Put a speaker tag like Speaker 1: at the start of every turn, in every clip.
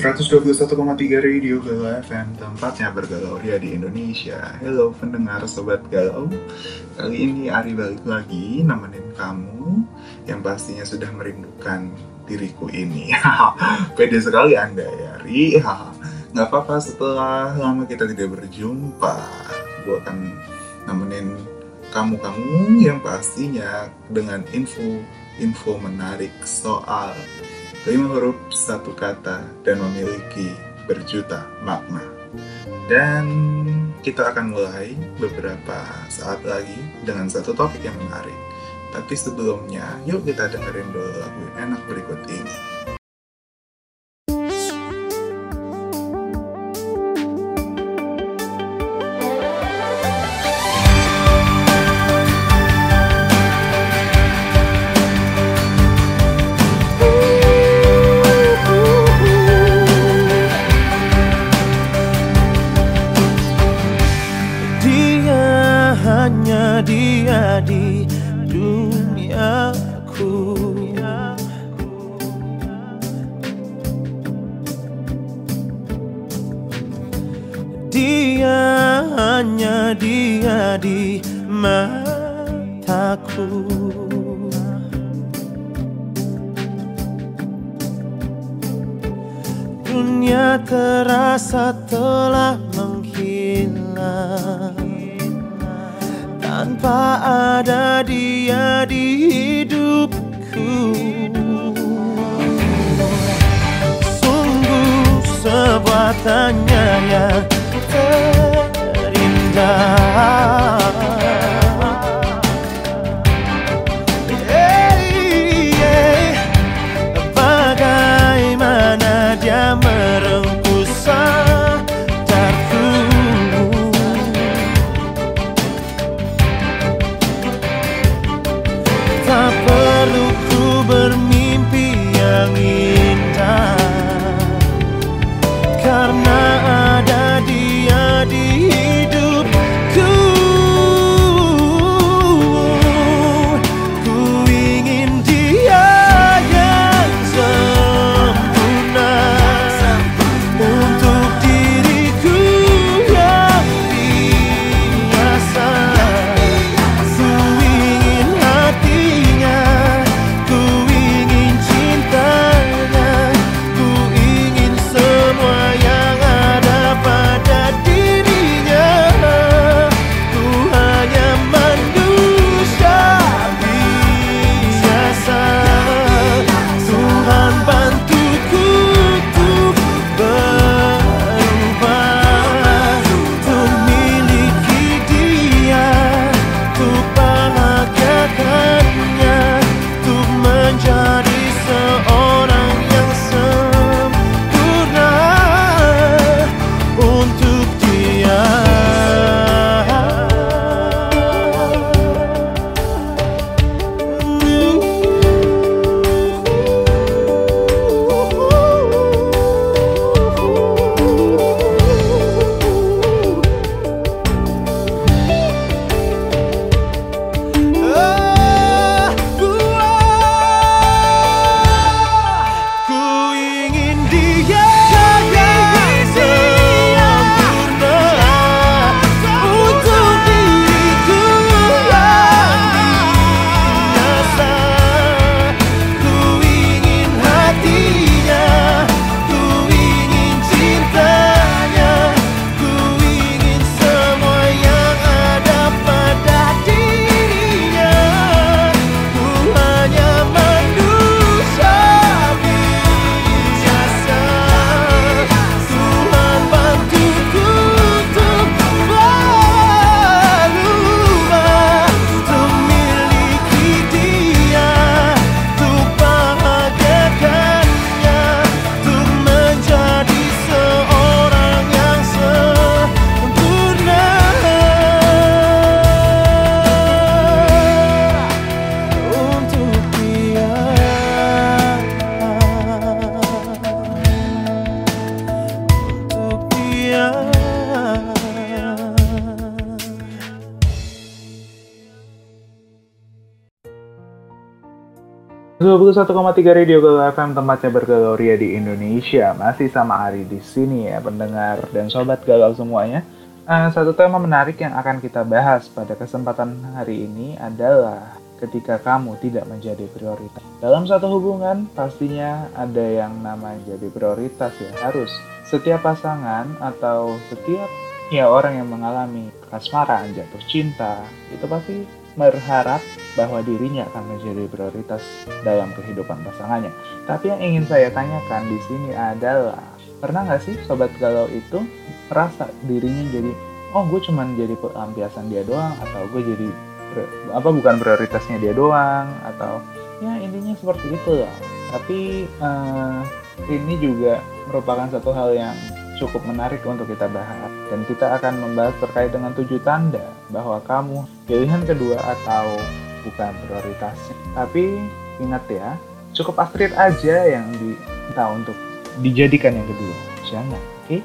Speaker 1: 121,3 Radio Galau FM Tempatnya bergalau ria di Indonesia. Halo pendengar Sobat Galau. Kali ini Ari balik lagi Nemenin kamu Yang pastinya sudah merindukan diriku ini. Pede sekali anda ya Ari. Gak apa-apa setelah lama kita tidak berjumpa Gue akan nemenin kamu-kamu yang pastinya dengan info info menarik soal lima huruf satu kata dan memiliki berjuta makna. Dan kita akan mulai beberapa saat lagi dengan satu topik yang menarik. Tapi sebelumnya, yuk kita dengerin dulu lagu enak berikut ini.
Speaker 2: Karena
Speaker 3: 91,3 Radio Galau FM tempatnya bergalau ria di Indonesia. Masih sama Ari di sini ya pendengar dan sobat galau semuanya. Uh, satu tema menarik yang akan kita bahas pada kesempatan hari ini adalah ketika kamu tidak menjadi prioritas. Dalam satu hubungan pastinya ada yang namanya jadi prioritas ya harus. Setiap pasangan atau setiap ya orang yang mengalami kasmaran, jatuh cinta itu pasti berharap bahwa dirinya akan menjadi prioritas dalam kehidupan pasangannya. Tapi yang ingin saya tanyakan di sini adalah, pernah nggak sih sobat galau itu merasa dirinya jadi, oh gue cuman jadi pelampiasan dia doang, atau gue jadi apa bukan prioritasnya dia doang, atau ya intinya seperti itu lah. Tapi uh, ini juga merupakan satu hal yang cukup menarik untuk kita bahas dan kita akan membahas terkait dengan tujuh tanda bahwa kamu pilihan kedua atau bukan prioritas. Tapi ingat ya, cukup Astrid aja yang diminta untuk dijadikan yang kedua. Jangan, oke? Okay?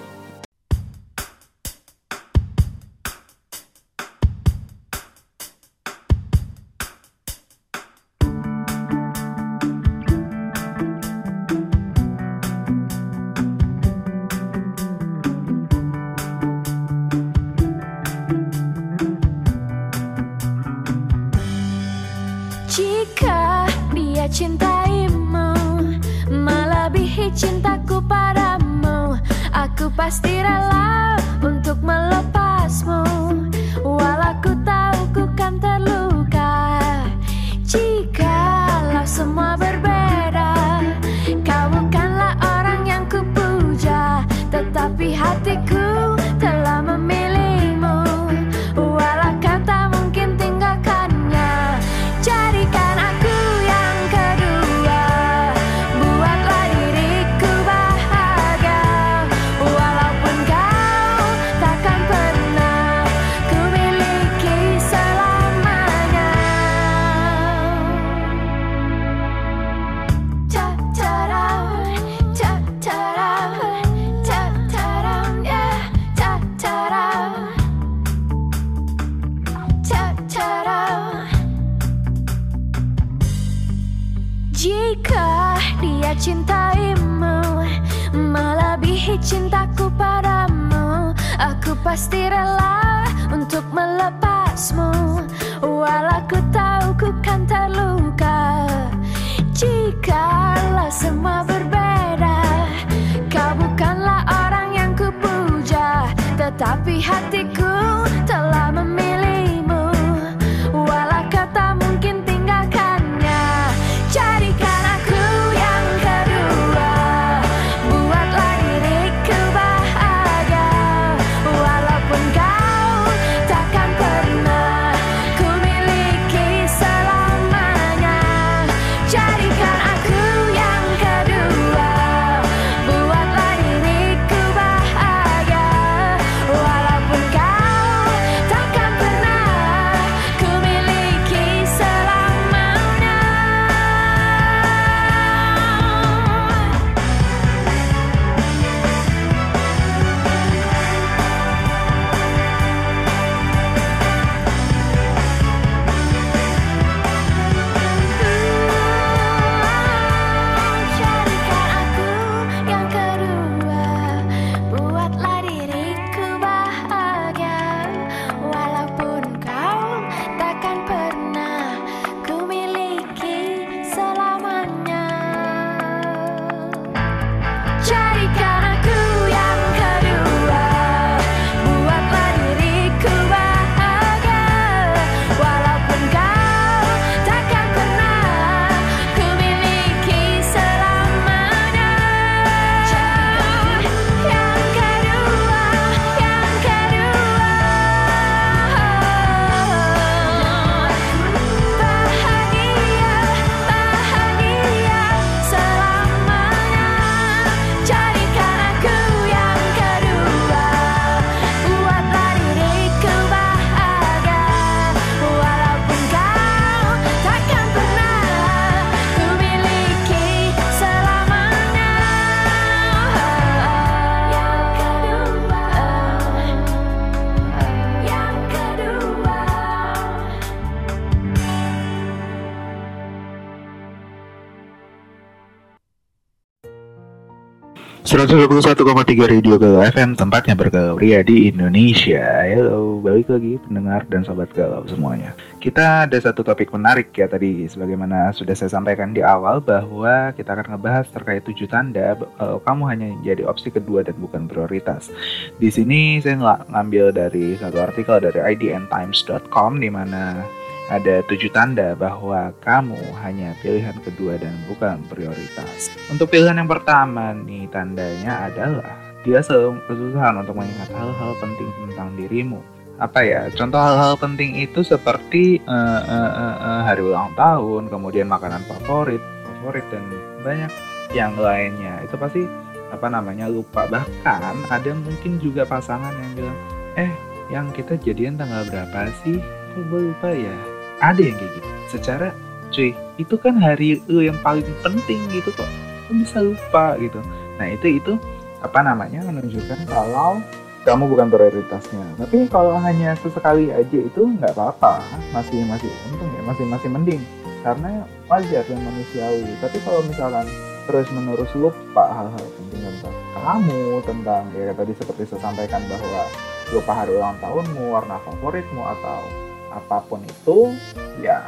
Speaker 1: 121,3 Radio Galau FM tempatnya bergalau ria di Indonesia. Halo, balik lagi pendengar dan sobat galau semuanya. Kita ada satu topik menarik ya tadi, sebagaimana sudah saya sampaikan di awal bahwa kita akan ngebahas terkait tujuh tanda kalau kamu hanya jadi opsi kedua dan bukan prioritas. Di sini saya ngambil dari satu artikel dari idntimes.com di mana ada tujuh tanda bahwa kamu hanya pilihan kedua dan bukan prioritas. Untuk pilihan yang pertama nih tandanya adalah dia selalu kesusahan untuk mengingat hal-hal penting tentang dirimu. Apa ya? Contoh hal-hal penting itu seperti uh, uh, uh, uh, hari ulang tahun, kemudian makanan favorit, favorit dan banyak yang lainnya. Itu pasti apa namanya lupa. Bahkan ada mungkin juga pasangan yang bilang, eh yang kita jadian tanggal berapa sih? Kok lupa ya? Ada yang kayak gitu. Secara cuy itu kan hari lu yang paling penting gitu kok. Lu bisa lupa gitu. Nah itu itu apa namanya menunjukkan kalau kamu bukan prioritasnya. Tapi kalau hanya sesekali aja itu nggak apa-apa. Masih masih untung ya. Masih masih mending. Karena wajar dan manusiawi. Tapi kalau misalkan terus menerus lupa hal-hal penting tentang kamu tentang ya tadi seperti saya sampaikan bahwa lupa hari ulang tahunmu warna favoritmu atau apa pun itu ya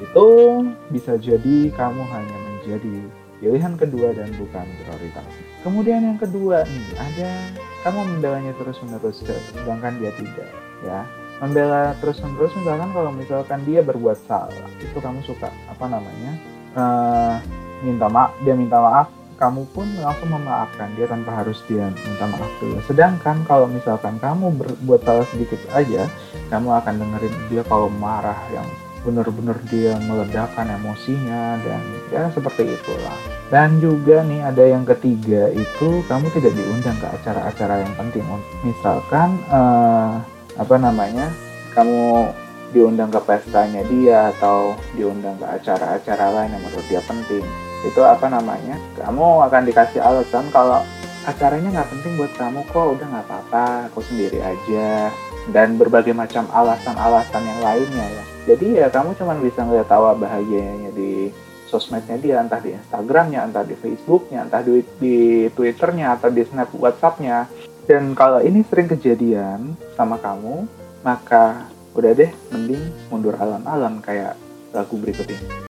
Speaker 1: itu bisa jadi kamu hanya menjadi pilihan kedua dan bukan prioritas. Kemudian yang kedua nih ada kamu membelanya terus menerus sedangkan dia tidak ya membela terus menerus misalkan kalau misalkan dia berbuat salah itu kamu suka apa namanya uh, minta maaf dia minta maaf kamu pun langsung memaafkan dia tanpa harus dia minta maaf dulu. Sedangkan kalau misalkan kamu berbuat salah sedikit aja, kamu akan dengerin dia kalau marah yang benar-benar dia meledakkan emosinya dan ya seperti itulah. Dan juga nih ada yang ketiga itu kamu tidak diundang ke acara-acara yang penting. Misalkan uh, apa namanya? Kamu diundang ke pestanya dia atau diundang ke acara-acara lain yang menurut dia penting itu apa namanya? Kamu akan dikasih alasan kalau acaranya nggak penting buat kamu kok. Udah nggak apa-apa aku sendiri aja. Dan berbagai macam alasan-alasan yang lainnya ya. Jadi ya kamu cuma bisa ngeliat tawa bahagianya di sosmednya dia entah di Instagramnya entah di Facebooknya entah di, di Twitternya atau di Snap WhatsAppnya. Dan kalau ini sering kejadian sama kamu maka udah deh mending mundur alon-alon kayak lagu berikut ini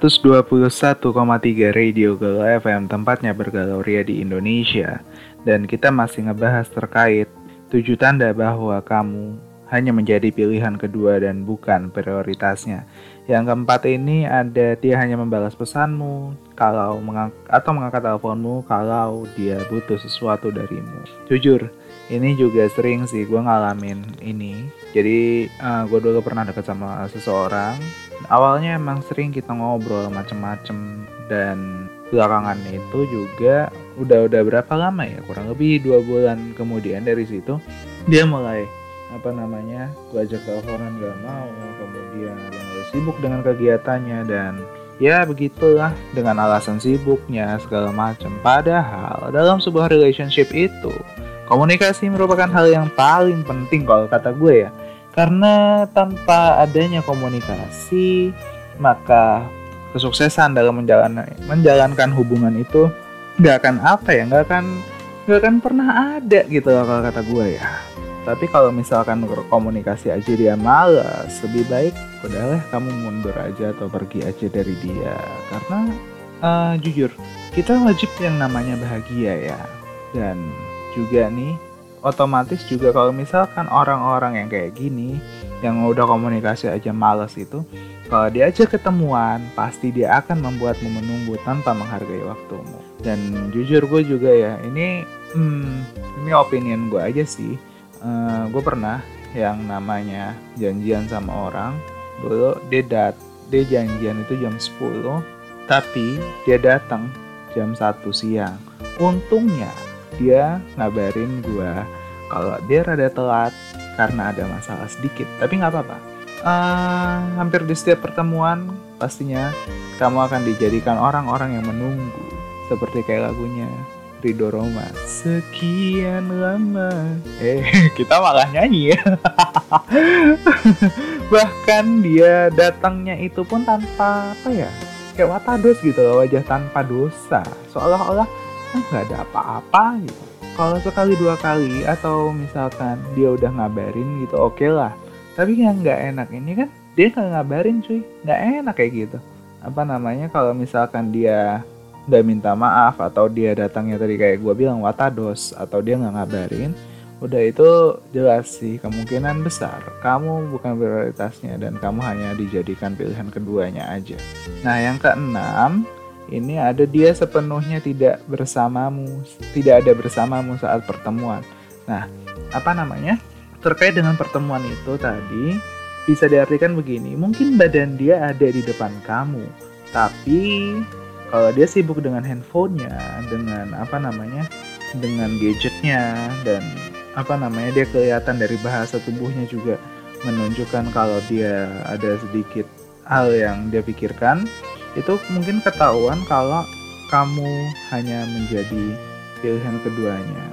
Speaker 1: 121,3 Radio Galau FM tempatnya bergalau ria di Indonesia dan kita masih ngebahas terkait tujuh tanda bahwa kamu hanya menjadi pilihan kedua dan bukan prioritasnya. Yang keempat ini ada dia hanya membalas pesanmu kalau mengang atau mengangkat teleponmu kalau dia butuh sesuatu darimu. Jujur, ini juga sering sih gue ngalamin ini jadi uh, eh, gue dulu pernah deket sama seseorang awalnya emang sering kita ngobrol macem-macem dan belakangan itu juga udah udah berapa lama ya kurang lebih dua bulan kemudian dari situ dia mulai apa namanya gue ajak teleponan gak mau kemudian dia mulai sibuk dengan kegiatannya dan ya begitulah dengan alasan sibuknya segala macam padahal dalam sebuah relationship itu Komunikasi merupakan hal yang paling penting kalau kata gue ya. Karena tanpa adanya komunikasi, maka kesuksesan dalam menjalankan menjalankan hubungan itu nggak akan apa ya, nggak akan nggak akan pernah ada gitu loh kalau kata gue ya. Tapi kalau misalkan komunikasi aja dia malas, lebih baik udahlah kamu mundur aja atau pergi aja dari dia. Karena uh, jujur, kita wajib yang namanya bahagia ya. Dan juga nih otomatis juga kalau misalkan orang-orang yang kayak gini yang udah komunikasi aja males itu kalau diajak ketemuan pasti dia akan membuatmu menunggu tanpa menghargai waktumu. Dan jujur gue juga ya ini hmm, ini opinion gue aja sih. Uh, eh, gue pernah yang namanya janjian sama orang dulu dia dat dia janjian itu jam 10 tapi dia datang jam 1 siang. Untungnya dia ngabarin gue kalau dia rada telat karena ada masalah sedikit. Tapi nggak apa-apa. Uh, hampir di setiap pertemuan pastinya kamu akan dijadikan orang-orang yang menunggu. Seperti kayak lagunya Rido Roma. Sekian lama. Eh kita malah nyanyi. Ya bahkan dia datangnya itu pun tanpa apa ya? Kayak watados gitu loh wajah tanpa dosa. Seolah-olah nggak ada apa-apa gitu. Kalau sekali dua kali atau misalkan dia udah ngabarin gitu oke okay lah. Tapi yang nggak enak ini kan dia nggak ngabarin cuy. Nggak enak kayak gitu. Apa namanya kalau misalkan dia udah minta maaf atau dia datangnya tadi kayak gue bilang watados atau dia nggak ngabarin udah itu jelas sih kemungkinan besar. Kamu bukan prioritasnya dan kamu hanya dijadikan pilihan keduanya aja. Nah yang keenam ini ada dia sepenuhnya tidak bersamamu, tidak ada bersamamu saat pertemuan. Nah, apa namanya? Terkait dengan pertemuan itu tadi bisa diartikan begini, mungkin badan dia ada di depan kamu, tapi kalau dia sibuk dengan handphonenya, dengan apa namanya, dengan gadgetnya dan apa namanya dia kelihatan dari bahasa tubuhnya juga menunjukkan kalau dia ada sedikit hal yang dia pikirkan itu mungkin ketahuan kalau kamu hanya menjadi pilihan keduanya.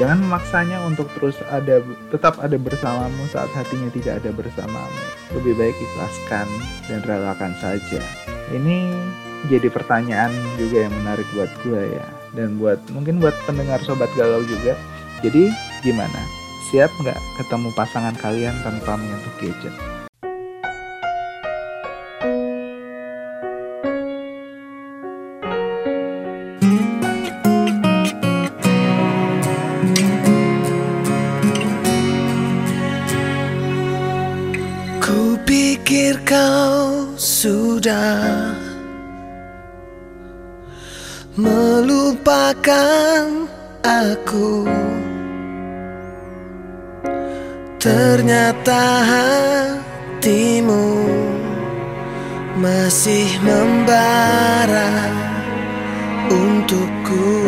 Speaker 1: Jangan memaksanya untuk terus ada tetap ada bersamamu saat hatinya tidak ada bersamamu. Lebih baik ikhlaskan dan relakan saja. Ini jadi pertanyaan juga yang menarik buat gue ya. Dan buat mungkin buat pendengar sobat galau juga. Jadi gimana? Siap nggak ketemu pasangan kalian tanpa menyentuh gadget?
Speaker 4: Melupakan aku. Ternyata hatimu masih membara untukku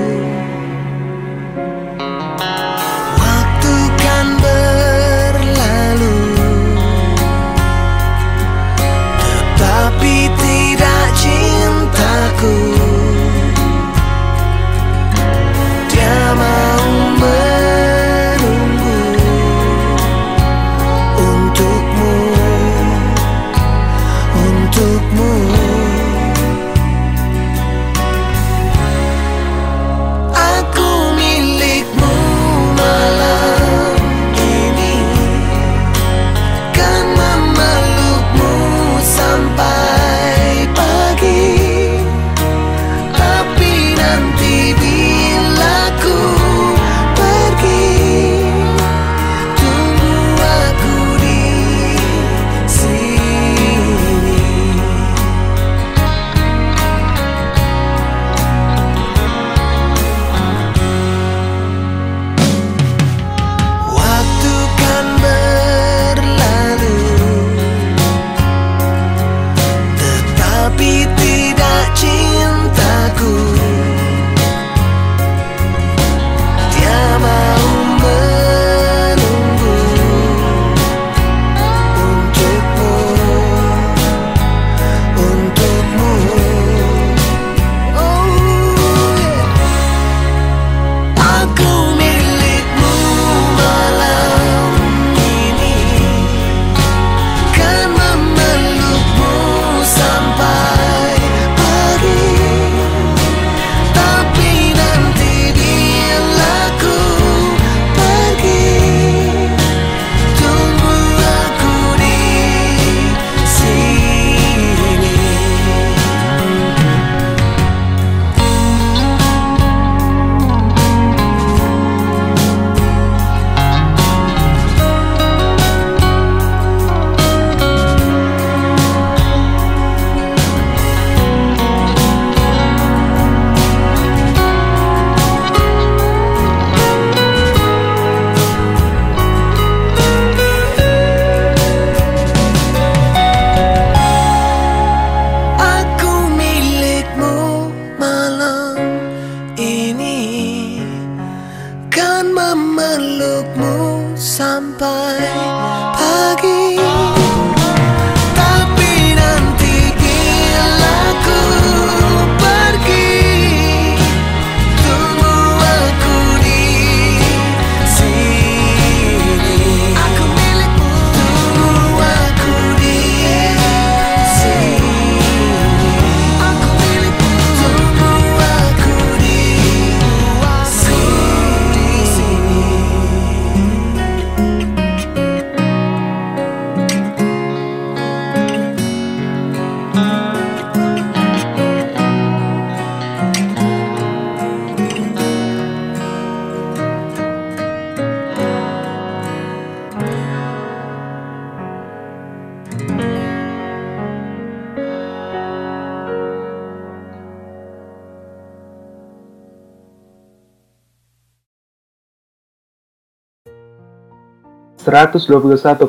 Speaker 1: 121,3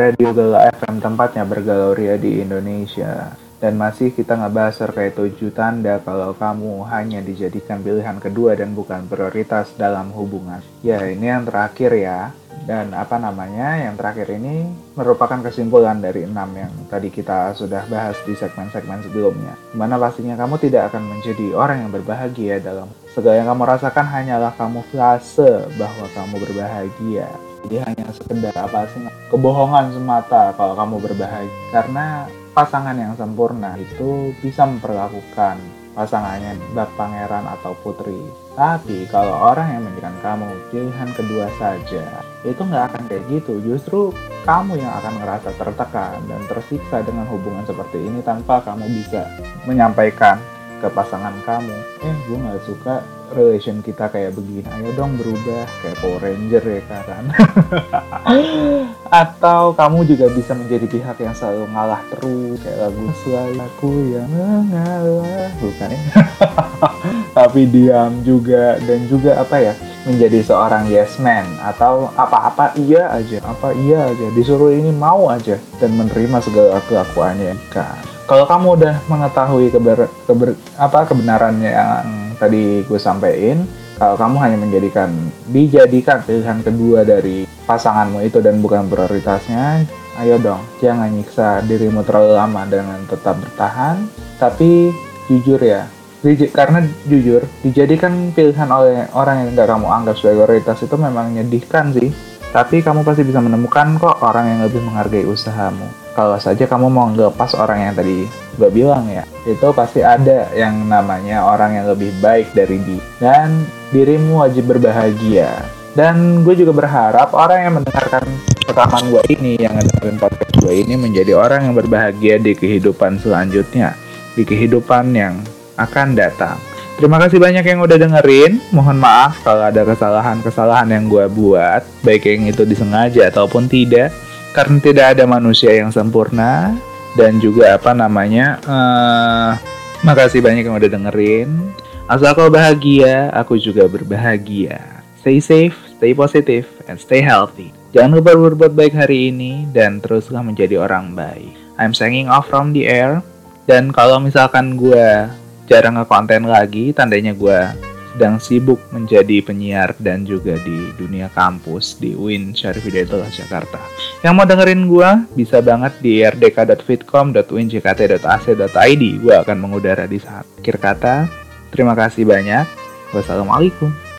Speaker 1: Radio Galau FM tempatnya bergalau ria di Indonesia. Dan masih kita ngebahas terkait tujuh tanda kalau kamu hanya dijadikan pilihan kedua dan bukan prioritas dalam hubungan. Ya, ini yang terakhir ya. Dan apa namanya, yang terakhir ini merupakan kesimpulan dari enam yang tadi kita sudah bahas di segmen-segmen sebelumnya. Di mana pastinya kamu tidak akan menjadi orang yang berbahagia dalam segala yang kamu rasakan hanyalah kamu kamuflase bahwa kamu berbahagia. Jadi hanya sekedar apa sih kebohongan semata kalau kamu berbahagia. Karena pasangan yang sempurna itu bisa memperlakukan pasangannya bak pangeran atau putri. Tapi kalau orang yang menjadikan kamu pilihan kedua saja, itu nggak akan kayak gitu. Justru kamu yang akan ngerasa tertekan dan tersiksa dengan hubungan seperti ini tanpa kamu bisa menyampaikan ke pasangan kamu. Eh, gue nggak suka relation kita kayak begini ayo dong berubah kayak Power Ranger ya kan. Atau kamu juga bisa menjadi pihak yang selalu ngalah terus kayak lagu selalu aku yang mengalah bukan? Ya tapi diam juga dan juga apa ya menjadi seorang yes man atau apa-apa iya aja apa iya aja disuruh ini mau aja dan menerima segala kelakuannya. Kan kalau kamu udah mengetahui keber, keber, apa kebenarannya yang tadi gue sampaikan kalau kamu hanya menjadikan dijadikan pilihan kedua dari pasanganmu itu dan bukan prioritasnya ayo dong jangan nyiksa dirimu terlalu lama dengan tetap bertahan. Tapi jujur ya karena jujur dijadikan pilihan oleh orang yang gak kamu anggap sebagai prioritas itu memang menyedihkan sih. Tapi kamu pasti bisa menemukan kok orang yang lebih menghargai usahamu kalau saja kamu mau ngelepas orang yang tadi gue bilang ya itu pasti ada yang namanya orang yang lebih baik dari dia dan dirimu wajib berbahagia dan gue juga berharap orang yang mendengarkan rekaman gue ini yang ngedengerin podcast gue ini menjadi orang yang berbahagia di kehidupan selanjutnya di kehidupan yang akan datang Terima kasih banyak yang udah dengerin. Mohon maaf kalau ada kesalahan-kesalahan yang gue buat, baik yang itu disengaja ataupun tidak. Karena tidak ada manusia yang sempurna dan juga apa namanya uh, makasih banyak yang udah dengerin. Asal kau bahagia aku juga berbahagia. Stay safe stay positive and stay healthy. Jangan lupa berbuat baik hari ini dan teruslah menjadi orang baik. I'm signing off from the air. Dan kalau misalkan gue jarang nge-konten lagi tandanya gue sedang sibuk menjadi penyiar dan juga di dunia kampus di UIN Syarif Hidayatullah Jakarta. Yang mau dengerin gue bisa banget di rdk.fitcom.uinjkt.ac.id. Gue akan mengudara di saat akhir kata. Terima kasih banyak. Wassalamualaikum.